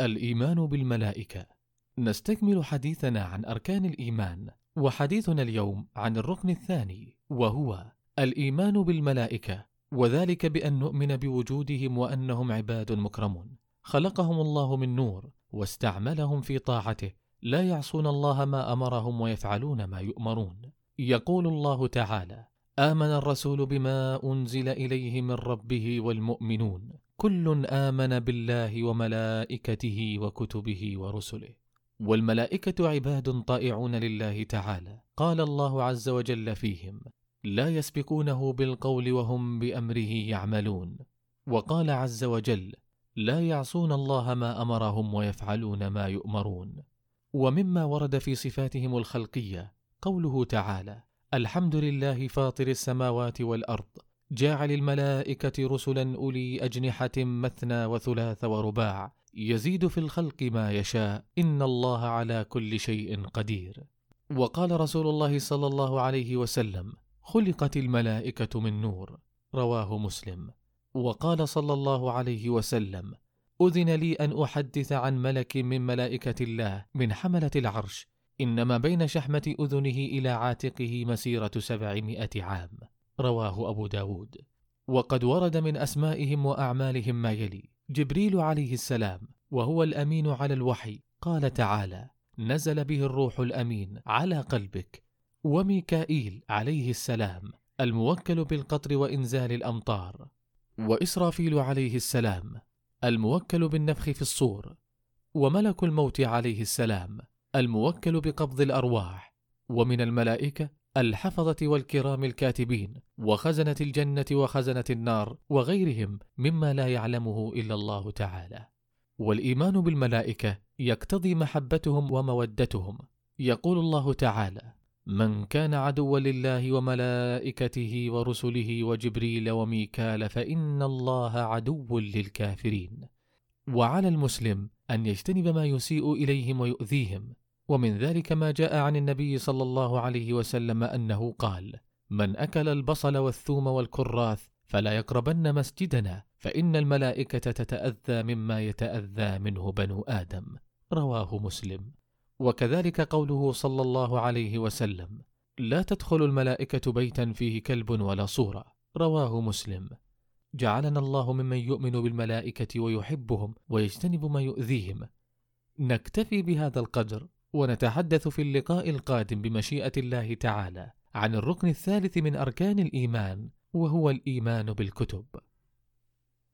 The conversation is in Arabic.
الإيمان بالملائكة. نستكمل حديثنا عن أركان الإيمان وحديثنا اليوم عن الركن الثاني وهو الإيمان بالملائكة وذلك بأن نؤمن بوجودهم وأنهم عباد مكرمون. خلقهم الله من نور واستعملهم في طاعته. لا يعصون الله ما أمرهم ويفعلون ما يؤمرون. يقول الله تعالى آمن الرسول بما أنزل إليه من ربه والمؤمنون. كل آمن بالله وملائكته وكتبه ورسله. والملائكة عباد طائعون لله تعالى. قال الله عز وجل فيهم لا يسبقونه بالقول وهم بأمره يعملون وقال عز وجل لا يعصون الله ما أمرهم ويفعلون ما يؤمرون ومما ورد في صفاتهم الخلقية قوله تعالى الحمد لله فاطر السماوات والأرض جاعل الملائكه رسلا أولي أجنحة مثنى وثلاث ورباع. يزيد في الخلق ما يشاء. إن الله على كل شيء قدير. وقال رسول الله صلى الله عليه وسلم خلقت الملائكة من نور. رواه مسلم. وقال صلى الله عليه وسلم أذن لي أن أحدث عن ملك من ملائكة الله من حملة العرش. إنما بين شحمة أذنه إلى عاتقه مسيرة سبعمائة عام. رواه أبو داود. وقد ورد من أسمائهم وأعمالهم ما يلي. جبريل عليه السلام وهو الأمين على الوحي قال تعالى نزل به الروح الأمين على قلبك. وميكائيل عليه السلام الموكل بالقطر وإنزال الأمطار. وإسرافيل عليه السلام الموكل بالنفخ في الصور. وملك الموت عليه السلام الموكل بقبض الأرواح. ومن الملائكة الحفظة والكرام الكاتبين وخزنة الجنة وخزنة النار وغيرهم مما لا يعلمه إلا الله تعالى. والإيمان بالملائكة يقتضي محبتهم ومودتهم. يقول الله تعالى من كان عدوا لله وملائكته ورسله وجبريل وميكال فإن الله عدو للكافرين. وعلى المسلم أن يجتنب ما يسيء إليهم ويؤذيهم. ومن ذلك ما جاء عن النبي صلى الله عليه وسلم أنه قال من أكل البصل والثوم والكراث فلا يقربن مسجدنا فإن الملائكة تتأذى مما يتأذى منه بنو آدم. رواه مسلم. وكذلك قوله صلى الله عليه وسلم لا تدخل الملائكة بيتا فيه كلب ولا صورة. رواه مسلم. جعلنا الله ممن يؤمن بالملائكة ويحبهم ويجتنب ما يؤذيهم. نكتفي بهذا القدر ونتحدث في اللقاء القادم بمشيئة الله تعالى عن الركن الثالث من أركان الإيمان وهو الإيمان بالكتب.